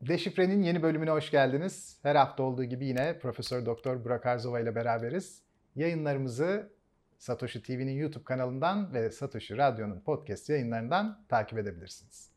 Deşifre'nin yeni bölümüne hoş geldiniz. Her hafta olduğu gibi yine Profesör Doktor Burak Arzova ile beraberiz. Yayınlarımızı Satoshi TV'nin YouTube kanalından ve Satoshi Radyo'nun podcast yayınlarından takip edebilirsiniz.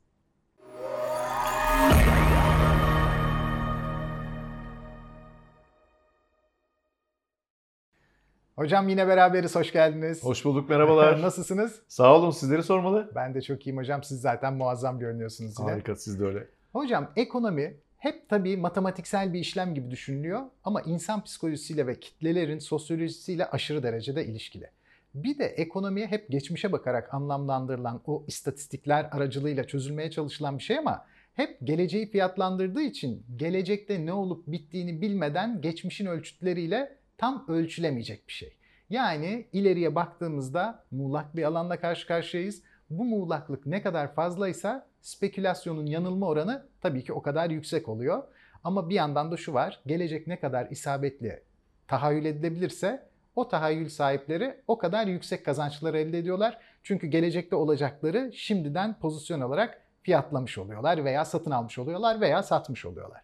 Hocam yine beraberiz, hoş geldiniz. Hoş bulduk, merhabalar. Nasılsınız? Sağ olun, sizleri sormalı. Ben de çok iyiyim hocam. Siz zaten muazzam görünüyorsunuz yine. Harika, siz de öyle. Hocam ekonomi hep tabii matematiksel bir işlem gibi düşünülüyor ama insan psikolojisiyle ve kitlelerin sosyolojisiyle aşırı derecede ilişkili. Bir de ekonomiye hep geçmişe bakarak anlamlandırılan o istatistikler aracılığıyla çözülmeye çalışılan bir şey ama hep geleceği fiyatlandırdığı için gelecekte ne olup bittiğini bilmeden geçmişin ölçütleriyle tam ölçülemeyecek bir şey. Yani ileriye baktığımızda muğlak bir alanla karşı karşıyayız. Bu muğlaklık ne kadar fazlaysa spekülasyonun yanılma oranı tabii ki o kadar yüksek oluyor. Ama bir yandan da şu var, gelecek ne kadar isabetli tahayyül edilebilirse o tahayyül sahipleri o kadar yüksek kazançlar elde ediyorlar. Çünkü gelecekte olacakları şimdiden pozisyon olarak fiyatlamış oluyorlar veya satın almış oluyorlar veya satmış oluyorlar.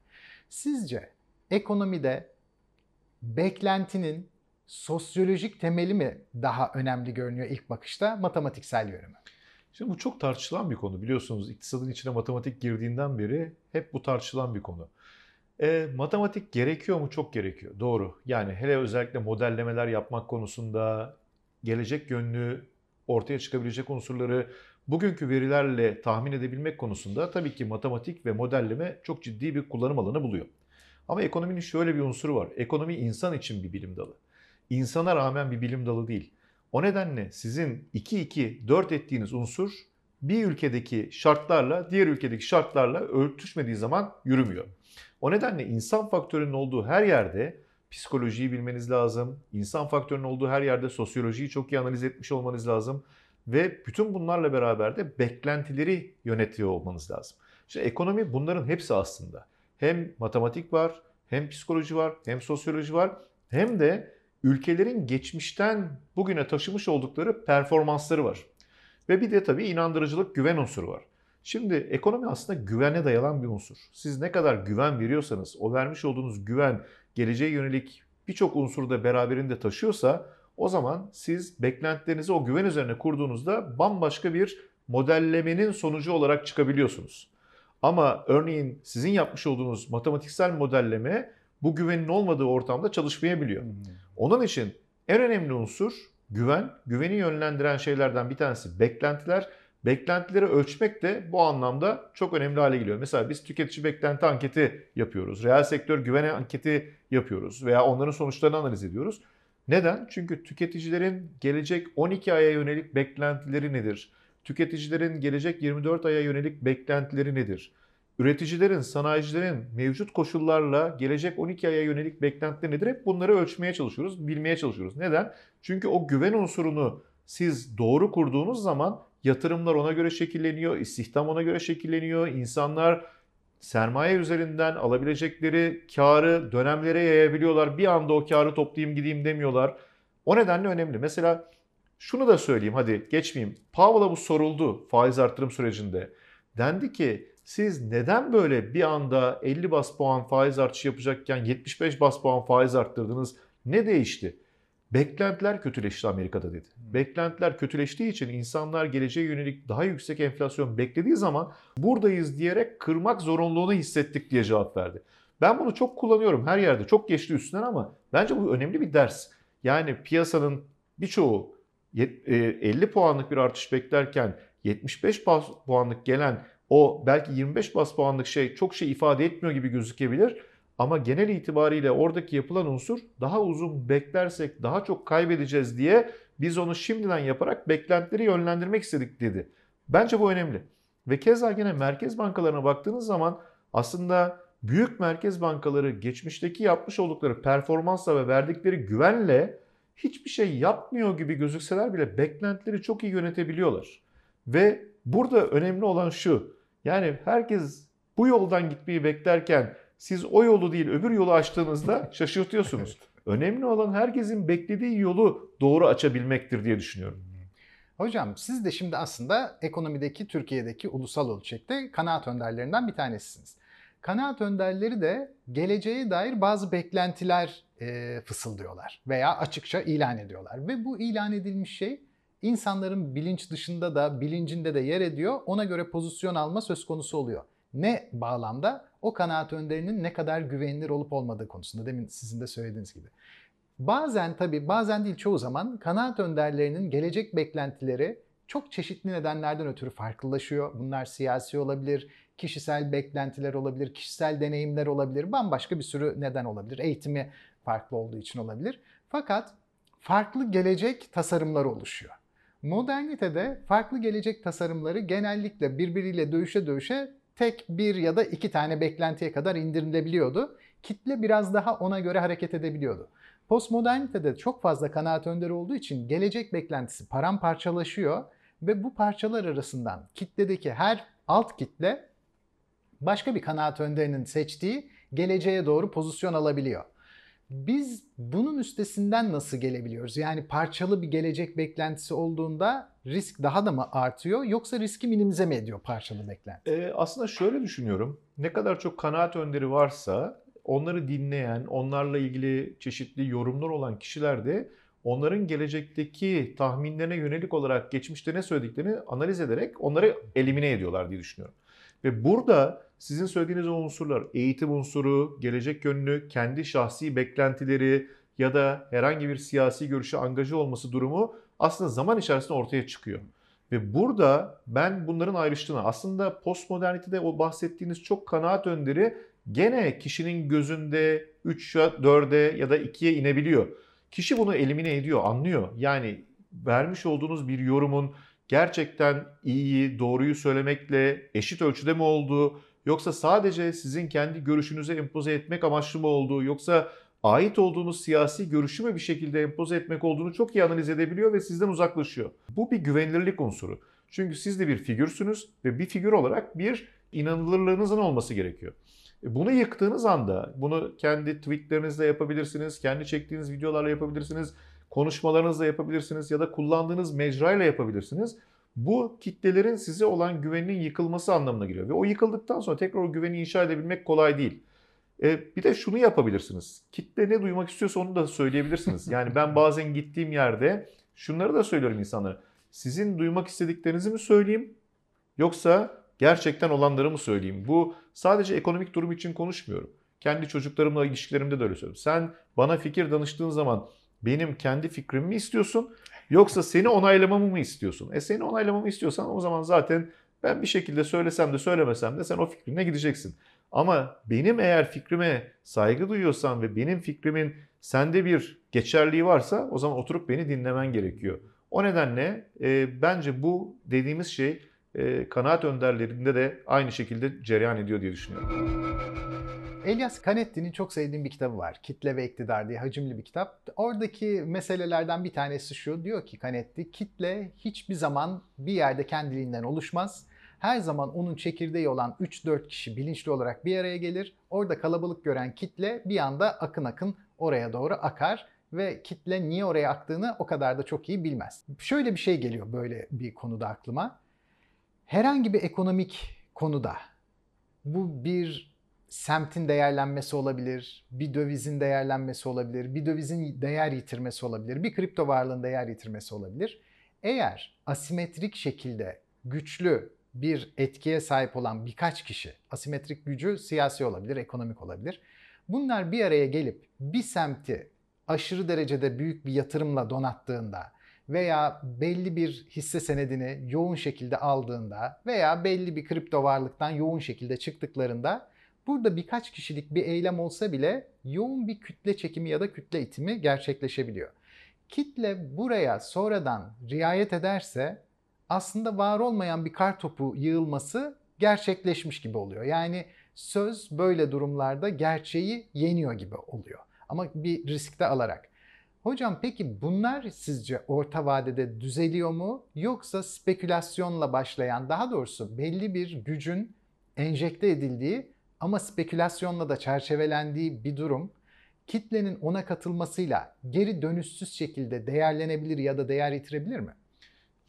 Sizce ekonomide beklentinin sosyolojik temeli mi daha önemli görünüyor ilk bakışta matematiksel yönü mü? Şimdi bu çok tartışılan bir konu. Biliyorsunuz iktisadın içine matematik girdiğinden beri hep bu tartışılan bir konu. E, matematik gerekiyor mu? Çok gerekiyor. Doğru. Yani hele özellikle modellemeler yapmak konusunda gelecek yönlü ortaya çıkabilecek unsurları bugünkü verilerle tahmin edebilmek konusunda tabii ki matematik ve modelleme çok ciddi bir kullanım alanı buluyor. Ama ekonominin şöyle bir unsuru var. Ekonomi insan için bir bilim dalı. İnsana rağmen bir bilim dalı değil. O nedenle sizin 2-2-4 ettiğiniz unsur bir ülkedeki şartlarla diğer ülkedeki şartlarla örtüşmediği zaman yürümüyor. O nedenle insan faktörünün olduğu her yerde psikolojiyi bilmeniz lazım. İnsan faktörünün olduğu her yerde sosyolojiyi çok iyi analiz etmiş olmanız lazım. Ve bütün bunlarla beraber de beklentileri yönetiyor olmanız lazım. İşte ekonomi bunların hepsi aslında. Hem matematik var, hem psikoloji var, hem sosyoloji var, hem de ülkelerin geçmişten bugüne taşımış oldukları performansları var. Ve bir de tabii inandırıcılık, güven unsuru var. Şimdi ekonomi aslında güvene dayalan bir unsur. Siz ne kadar güven veriyorsanız, o vermiş olduğunuz güven geleceğe yönelik birçok unsuru da beraberinde taşıyorsa o zaman siz beklentilerinizi o güven üzerine kurduğunuzda bambaşka bir modellemenin sonucu olarak çıkabiliyorsunuz. Ama örneğin sizin yapmış olduğunuz matematiksel modelleme bu güvenin olmadığı ortamda çalışmayabiliyor. Hmm. Onun için en önemli unsur güven. Güveni yönlendiren şeylerden bir tanesi beklentiler. Beklentileri ölçmek de bu anlamda çok önemli hale geliyor. Mesela biz tüketici beklenti anketi yapıyoruz. Reel sektör güven anketi yapıyoruz veya onların sonuçlarını analiz ediyoruz. Neden? Çünkü tüketicilerin gelecek 12 aya yönelik beklentileri nedir? Tüketicilerin gelecek 24 aya yönelik beklentileri nedir? Üreticilerin, sanayicilerin mevcut koşullarla gelecek 12 aya yönelik beklentileri nedir? Hep bunları ölçmeye çalışıyoruz, bilmeye çalışıyoruz. Neden? Çünkü o güven unsurunu siz doğru kurduğunuz zaman yatırımlar ona göre şekilleniyor, istihdam ona göre şekilleniyor, insanlar sermaye üzerinden alabilecekleri karı dönemlere yayabiliyorlar. Bir anda o karı toplayayım gideyim demiyorlar. O nedenle önemli. Mesela şunu da söyleyeyim hadi geçmeyeyim. Powell'a bu soruldu faiz artırım sürecinde. Dendi ki siz neden böyle bir anda 50 bas puan faiz artışı yapacakken 75 bas puan faiz arttırdınız? Ne değişti? Beklentiler kötüleşti Amerika'da dedi. Beklentiler kötüleştiği için insanlar geleceğe yönelik daha yüksek enflasyon beklediği zaman buradayız diyerek kırmak zorunluluğunu hissettik diye cevap verdi. Ben bunu çok kullanıyorum her yerde. Çok geçti üstünden ama bence bu önemli bir ders. Yani piyasanın birçoğu 50 e, puanlık bir artış beklerken 75 puanlık gelen o belki 25 bas puanlık şey çok şey ifade etmiyor gibi gözükebilir. Ama genel itibariyle oradaki yapılan unsur daha uzun beklersek daha çok kaybedeceğiz diye biz onu şimdiden yaparak beklentileri yönlendirmek istedik dedi. Bence bu önemli. Ve keza yine merkez bankalarına baktığınız zaman aslında büyük merkez bankaları geçmişteki yapmış oldukları performansla ve verdikleri güvenle hiçbir şey yapmıyor gibi gözükseler bile beklentileri çok iyi yönetebiliyorlar. Ve burada önemli olan şu. Yani herkes bu yoldan gitmeyi beklerken siz o yolu değil öbür yolu açtığınızda şaşırtıyorsunuz. Önemli olan herkesin beklediği yolu doğru açabilmektir diye düşünüyorum. Hocam siz de şimdi aslında ekonomideki Türkiye'deki ulusal ölçekte kanaat önderlerinden bir tanesisiniz. Kanaat önderleri de geleceğe dair bazı beklentiler e, fısıldıyorlar veya açıkça ilan ediyorlar. Ve bu ilan edilmiş şey insanların bilinç dışında da bilincinde de yer ediyor. Ona göre pozisyon alma söz konusu oluyor. Ne bağlamda? O kanaat önderinin ne kadar güvenilir olup olmadığı konusunda demin sizin de söylediğiniz gibi. Bazen tabii bazen değil çoğu zaman kanaat önderlerinin gelecek beklentileri çok çeşitli nedenlerden ötürü farklılaşıyor. Bunlar siyasi olabilir, kişisel beklentiler olabilir, kişisel deneyimler olabilir, bambaşka bir sürü neden olabilir. Eğitimi farklı olduğu için olabilir. Fakat farklı gelecek tasarımları oluşuyor. Modernitede farklı gelecek tasarımları genellikle birbiriyle dövüşe dövüşe tek bir ya da iki tane beklentiye kadar indirilebiliyordu. Kitle biraz daha ona göre hareket edebiliyordu. Postmodernitede çok fazla kanaat önderi olduğu için gelecek beklentisi paramparçalaşıyor ve bu parçalar arasından kitledeki her alt kitle başka bir kanaat önderinin seçtiği geleceğe doğru pozisyon alabiliyor. Biz bunun üstesinden nasıl gelebiliyoruz? Yani parçalı bir gelecek beklentisi olduğunda risk daha da mı artıyor yoksa riski minimize mi ediyor parçalı beklenti? Ee, aslında şöyle düşünüyorum. Ne kadar çok kanaat önderi varsa onları dinleyen, onlarla ilgili çeşitli yorumlar olan kişiler de onların gelecekteki tahminlerine yönelik olarak geçmişte ne söylediklerini analiz ederek onları elimine ediyorlar diye düşünüyorum. Ve burada sizin söylediğiniz o unsurlar, eğitim unsuru, gelecek yönlü, kendi şahsi beklentileri ya da herhangi bir siyasi görüşe angaja olması durumu aslında zaman içerisinde ortaya çıkıyor. Ve burada ben bunların ayrıştığını, aslında postmodernitede o bahsettiğiniz çok kanaat önderi gene kişinin gözünde 3'e, 4'e ya da 2'ye inebiliyor. Kişi bunu elimine ediyor, anlıyor. Yani vermiş olduğunuz bir yorumun gerçekten iyiyi, doğruyu söylemekle eşit ölçüde mi olduğu, yoksa sadece sizin kendi görüşünüze empoze etmek amaçlı mı olduğu, yoksa ait olduğunuz siyasi görüşü mü bir şekilde empoze etmek olduğunu çok iyi analiz edebiliyor ve sizden uzaklaşıyor. Bu bir güvenilirlik unsuru. Çünkü siz de bir figürsünüz ve bir figür olarak bir inanılırlığınızın olması gerekiyor. E, bunu yıktığınız anda, bunu kendi tweetlerinizle yapabilirsiniz, kendi çektiğiniz videolarla yapabilirsiniz, konuşmalarınızla yapabilirsiniz ya da kullandığınız mecrayla yapabilirsiniz. Bu kitlelerin size olan güveninin yıkılması anlamına geliyor. Ve o yıkıldıktan sonra tekrar o güveni inşa edebilmek kolay değil. E, bir de şunu yapabilirsiniz. Kitle ne duymak istiyorsa onu da söyleyebilirsiniz. Yani ben bazen gittiğim yerde şunları da söylüyorum insanlara. Sizin duymak istediklerinizi mi söyleyeyim yoksa gerçekten olanları mı söyleyeyim? Bu sadece ekonomik durum için konuşmuyorum. Kendi çocuklarımla ilişkilerimde de öyle söylüyorum. Sen bana fikir danıştığın zaman benim kendi fikrimi mi istiyorsun yoksa seni onaylamamı mı istiyorsun? E seni onaylamamı istiyorsan o zaman zaten ben bir şekilde söylesem de söylemesem de sen o fikrine gideceksin. Ama benim eğer fikrime saygı duyuyorsan ve benim fikrimin sende bir geçerliği varsa o zaman oturup beni dinlemen gerekiyor. O nedenle e, bence bu dediğimiz şey e, kanaat önderlerinde de aynı şekilde cereyan ediyor diye düşünüyorum. Elias Canetti'nin çok sevdiğim bir kitabı var. Kitle ve İktidar diye hacimli bir kitap. Oradaki meselelerden bir tanesi şu. Diyor ki Canetti, kitle hiçbir zaman bir yerde kendiliğinden oluşmaz. Her zaman onun çekirdeği olan 3-4 kişi bilinçli olarak bir araya gelir. Orada kalabalık gören kitle bir anda akın akın oraya doğru akar ve kitle niye oraya aktığını o kadar da çok iyi bilmez. Şöyle bir şey geliyor böyle bir konuda aklıma. Herhangi bir ekonomik konuda bu bir semtin değerlenmesi olabilir, bir dövizin değerlenmesi olabilir, bir dövizin değer yitirmesi olabilir, bir kripto varlığın değer yitirmesi olabilir. Eğer asimetrik şekilde güçlü bir etkiye sahip olan birkaç kişi, asimetrik gücü siyasi olabilir, ekonomik olabilir. Bunlar bir araya gelip bir semti aşırı derecede büyük bir yatırımla donattığında veya belli bir hisse senedini yoğun şekilde aldığında veya belli bir kripto varlıktan yoğun şekilde çıktıklarında burada birkaç kişilik bir eylem olsa bile yoğun bir kütle çekimi ya da kütle itimi gerçekleşebiliyor. Kitle buraya sonradan riayet ederse aslında var olmayan bir kar topu yığılması gerçekleşmiş gibi oluyor. Yani söz böyle durumlarda gerçeği yeniyor gibi oluyor. Ama bir riskte alarak. Hocam peki bunlar sizce orta vadede düzeliyor mu yoksa spekülasyonla başlayan daha doğrusu belli bir gücün enjekte edildiği ama spekülasyonla da çerçevelendiği bir durum kitlenin ona katılmasıyla geri dönüşsüz şekilde değerlenebilir ya da değer yitirebilir mi?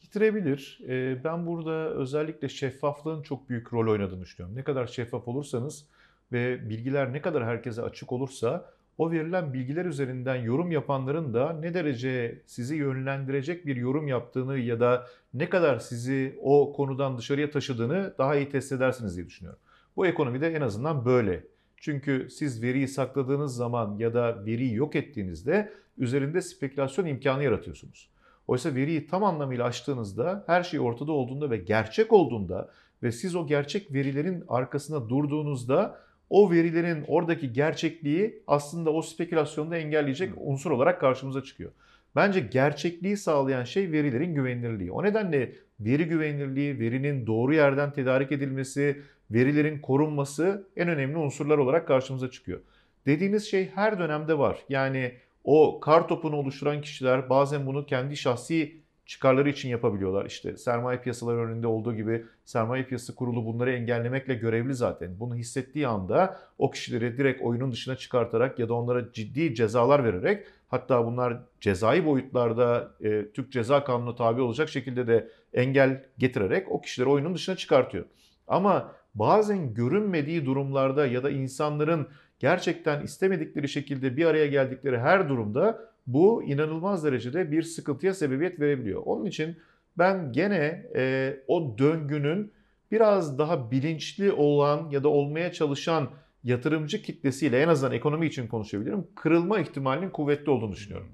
Yitirebilir. Ben burada özellikle şeffaflığın çok büyük rol oynadığını düşünüyorum. Ne kadar şeffaf olursanız ve bilgiler ne kadar herkese açık olursa o verilen bilgiler üzerinden yorum yapanların da ne derece sizi yönlendirecek bir yorum yaptığını ya da ne kadar sizi o konudan dışarıya taşıdığını daha iyi test edersiniz diye düşünüyorum. Bu ekonomide en azından böyle. Çünkü siz veriyi sakladığınız zaman ya da veriyi yok ettiğinizde üzerinde spekülasyon imkanı yaratıyorsunuz. Oysa veriyi tam anlamıyla açtığınızda her şey ortada olduğunda ve gerçek olduğunda ve siz o gerçek verilerin arkasında durduğunuzda o verilerin oradaki gerçekliği aslında o spekülasyonu da engelleyecek unsur olarak karşımıza çıkıyor. Bence gerçekliği sağlayan şey verilerin güvenilirliği. O nedenle veri güvenilirliği, verinin doğru yerden tedarik edilmesi, verilerin korunması en önemli unsurlar olarak karşımıza çıkıyor. Dediğiniz şey her dönemde var. Yani o kar topunu oluşturan kişiler bazen bunu kendi şahsi çıkarları için yapabiliyorlar. İşte sermaye piyasaları önünde olduğu gibi sermaye piyasası kurulu bunları engellemekle görevli zaten. Bunu hissettiği anda o kişileri direkt oyunun dışına çıkartarak ya da onlara ciddi cezalar vererek hatta bunlar cezai boyutlarda e, Türk Ceza Kanunu tabi olacak şekilde de engel getirerek o kişileri oyunun dışına çıkartıyor. Ama bazen görünmediği durumlarda ya da insanların gerçekten istemedikleri şekilde bir araya geldikleri her durumda bu inanılmaz derecede bir sıkıntıya sebebiyet verebiliyor. Onun için ben gene e, o döngünün biraz daha bilinçli olan ya da olmaya çalışan yatırımcı kitlesiyle en azından ekonomi için konuşabilirim. Kırılma ihtimalinin kuvvetli olduğunu düşünüyorum.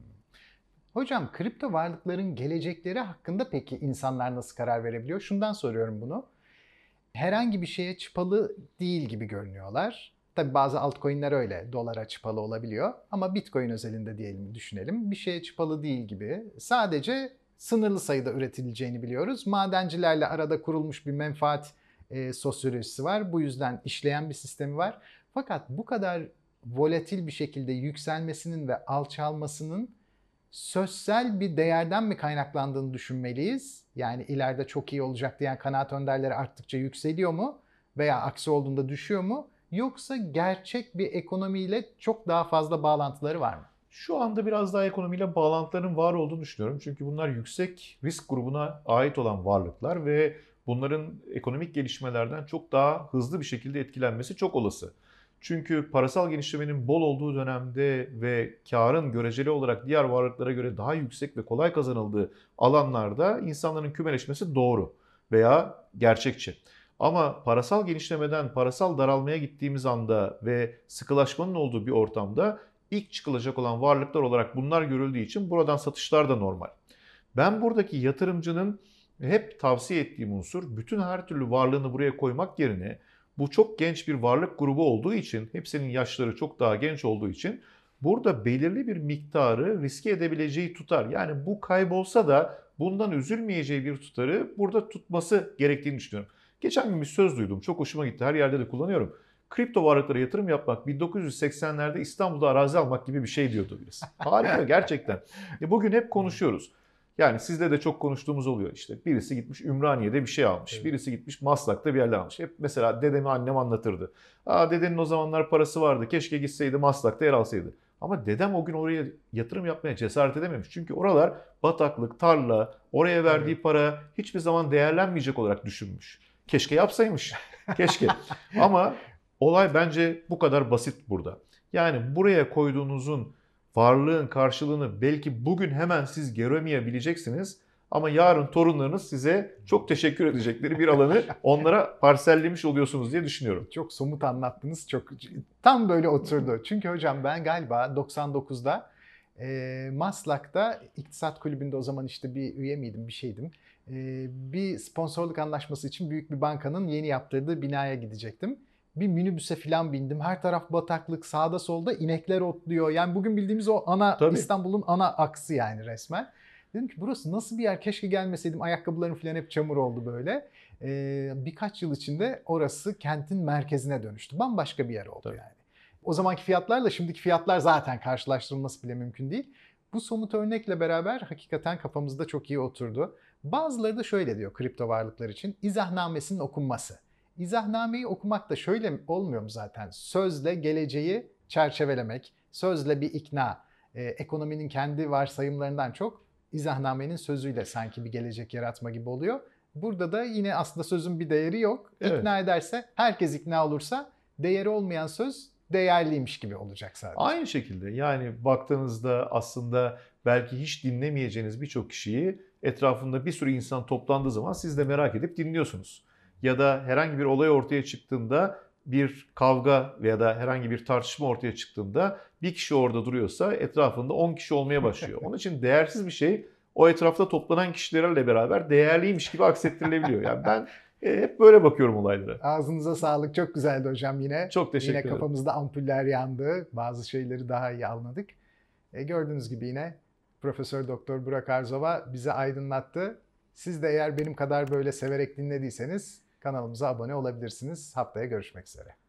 Hocam kripto varlıkların gelecekleri hakkında peki insanlar nasıl karar verebiliyor? Şundan soruyorum bunu. Herhangi bir şeye çıpalı değil gibi görünüyorlar. Tabi bazı altcoin'ler öyle dolara çıpalı olabiliyor ama Bitcoin özelinde diyelim düşünelim. Bir şeye çıpalı değil gibi. Sadece sınırlı sayıda üretileceğini biliyoruz. Madencilerle arada kurulmuş bir menfaat e, sosyolojisi var. Bu yüzden işleyen bir sistemi var. Fakat bu kadar volatil bir şekilde yükselmesinin ve alçalmasının sözsel bir değerden mi kaynaklandığını düşünmeliyiz? Yani ileride çok iyi olacak diyen kanaat önderleri arttıkça yükseliyor mu? Veya aksi olduğunda düşüyor mu? Yoksa gerçek bir ekonomiyle çok daha fazla bağlantıları var mı? Şu anda biraz daha ekonomiyle bağlantıların var olduğunu düşünüyorum. Çünkü bunlar yüksek risk grubuna ait olan varlıklar ve bunların ekonomik gelişmelerden çok daha hızlı bir şekilde etkilenmesi çok olası. Çünkü parasal genişlemenin bol olduğu dönemde ve karın göreceli olarak diğer varlıklara göre daha yüksek ve kolay kazanıldığı alanlarda insanların kümeleşmesi doğru veya gerçekçi. Ama parasal genişlemeden parasal daralmaya gittiğimiz anda ve sıkılaşmanın olduğu bir ortamda ilk çıkılacak olan varlıklar olarak bunlar görüldüğü için buradan satışlar da normal. Ben buradaki yatırımcının hep tavsiye ettiğim unsur bütün her türlü varlığını buraya koymak yerine bu çok genç bir varlık grubu olduğu için hepsinin yaşları çok daha genç olduğu için burada belirli bir miktarı riske edebileceği tutar. Yani bu kaybolsa da bundan üzülmeyeceği bir tutarı burada tutması gerektiğini düşünüyorum. Geçen gün bir söz duydum. Çok hoşuma gitti. Her yerde de kullanıyorum. Kripto varlıklara yatırım yapmak 1980'lerde İstanbul'da arazi almak gibi bir şey diyordu birisi. Harika gerçekten. E bugün hep konuşuyoruz. Yani sizle de çok konuştuğumuz oluyor işte. Birisi gitmiş Ümraniye'de bir şey almış. Evet. Birisi gitmiş Maslak'ta bir yerden almış. Hep mesela dedemi annem anlatırdı. Aa dedenin o zamanlar parası vardı. Keşke gitseydi Maslak'ta yer alsaydı. Ama dedem o gün oraya yatırım yapmaya cesaret edememiş. Çünkü oralar bataklık, tarla, oraya verdiği evet. para hiçbir zaman değerlenmeyecek olarak düşünmüş. Keşke yapsaymış. Keşke. Ama olay bence bu kadar basit burada. Yani buraya koyduğunuzun varlığın karşılığını belki bugün hemen siz göremeyebileceksiniz. Ama yarın torunlarınız size çok teşekkür edecekleri bir alanı onlara parsellemiş oluyorsunuz diye düşünüyorum. Çok somut anlattınız. Çok tam böyle oturdu. Çünkü hocam ben galiba 99'da e, Maslak'ta iktisat kulübünde o zaman işte bir üye miydim bir şeydim. E, bir sponsorluk anlaşması için büyük bir bankanın yeni yaptırdığı binaya gidecektim bir minibüse falan bindim. Her taraf bataklık, sağda solda inekler otluyor. Yani bugün bildiğimiz o ana Tabii. İstanbul'un ana aksı yani resmen. Dedim ki burası nasıl bir yer? Keşke gelmeseydim. Ayakkabılarım falan hep çamur oldu böyle. Ee, birkaç yıl içinde orası kentin merkezine dönüştü. Bambaşka bir yer oldu Tabii. yani. O zamanki fiyatlarla şimdiki fiyatlar zaten karşılaştırılması bile mümkün değil. Bu somut örnekle beraber hakikaten kafamızda çok iyi oturdu. Bazıları da şöyle diyor kripto varlıklar için izahnamesinin okunması. İzahnameyi okumak da şöyle olmuyor mu zaten? Sözle geleceği çerçevelemek, sözle bir ikna, e, ekonominin kendi varsayımlarından çok izahnamenin sözüyle sanki bir gelecek yaratma gibi oluyor. Burada da yine aslında sözün bir değeri yok. Evet. İkna ederse, herkes ikna olursa değeri olmayan söz değerliymiş gibi olacak sadece. Aynı şekilde yani baktığınızda aslında belki hiç dinlemeyeceğiniz birçok kişiyi etrafında bir sürü insan toplandığı zaman siz de merak edip dinliyorsunuz. Ya da herhangi bir olay ortaya çıktığında bir kavga veya da herhangi bir tartışma ortaya çıktığında bir kişi orada duruyorsa etrafında 10 kişi olmaya başlıyor. Onun için değersiz bir şey o etrafta toplanan kişilerle beraber değerliymiş gibi aksettirilebiliyor. Yani ben e, hep böyle bakıyorum olaylara. Ağzınıza sağlık. Çok güzeldi hocam yine. Çok teşekkür Yine ederim. kafamızda ampuller yandı. Bazı şeyleri daha iyi anladık. E, gördüğünüz gibi yine Profesör Doktor Burak Arzova bizi aydınlattı. Siz de eğer benim kadar böyle severek dinlediyseniz kanalımıza abone olabilirsiniz. Haftaya görüşmek üzere.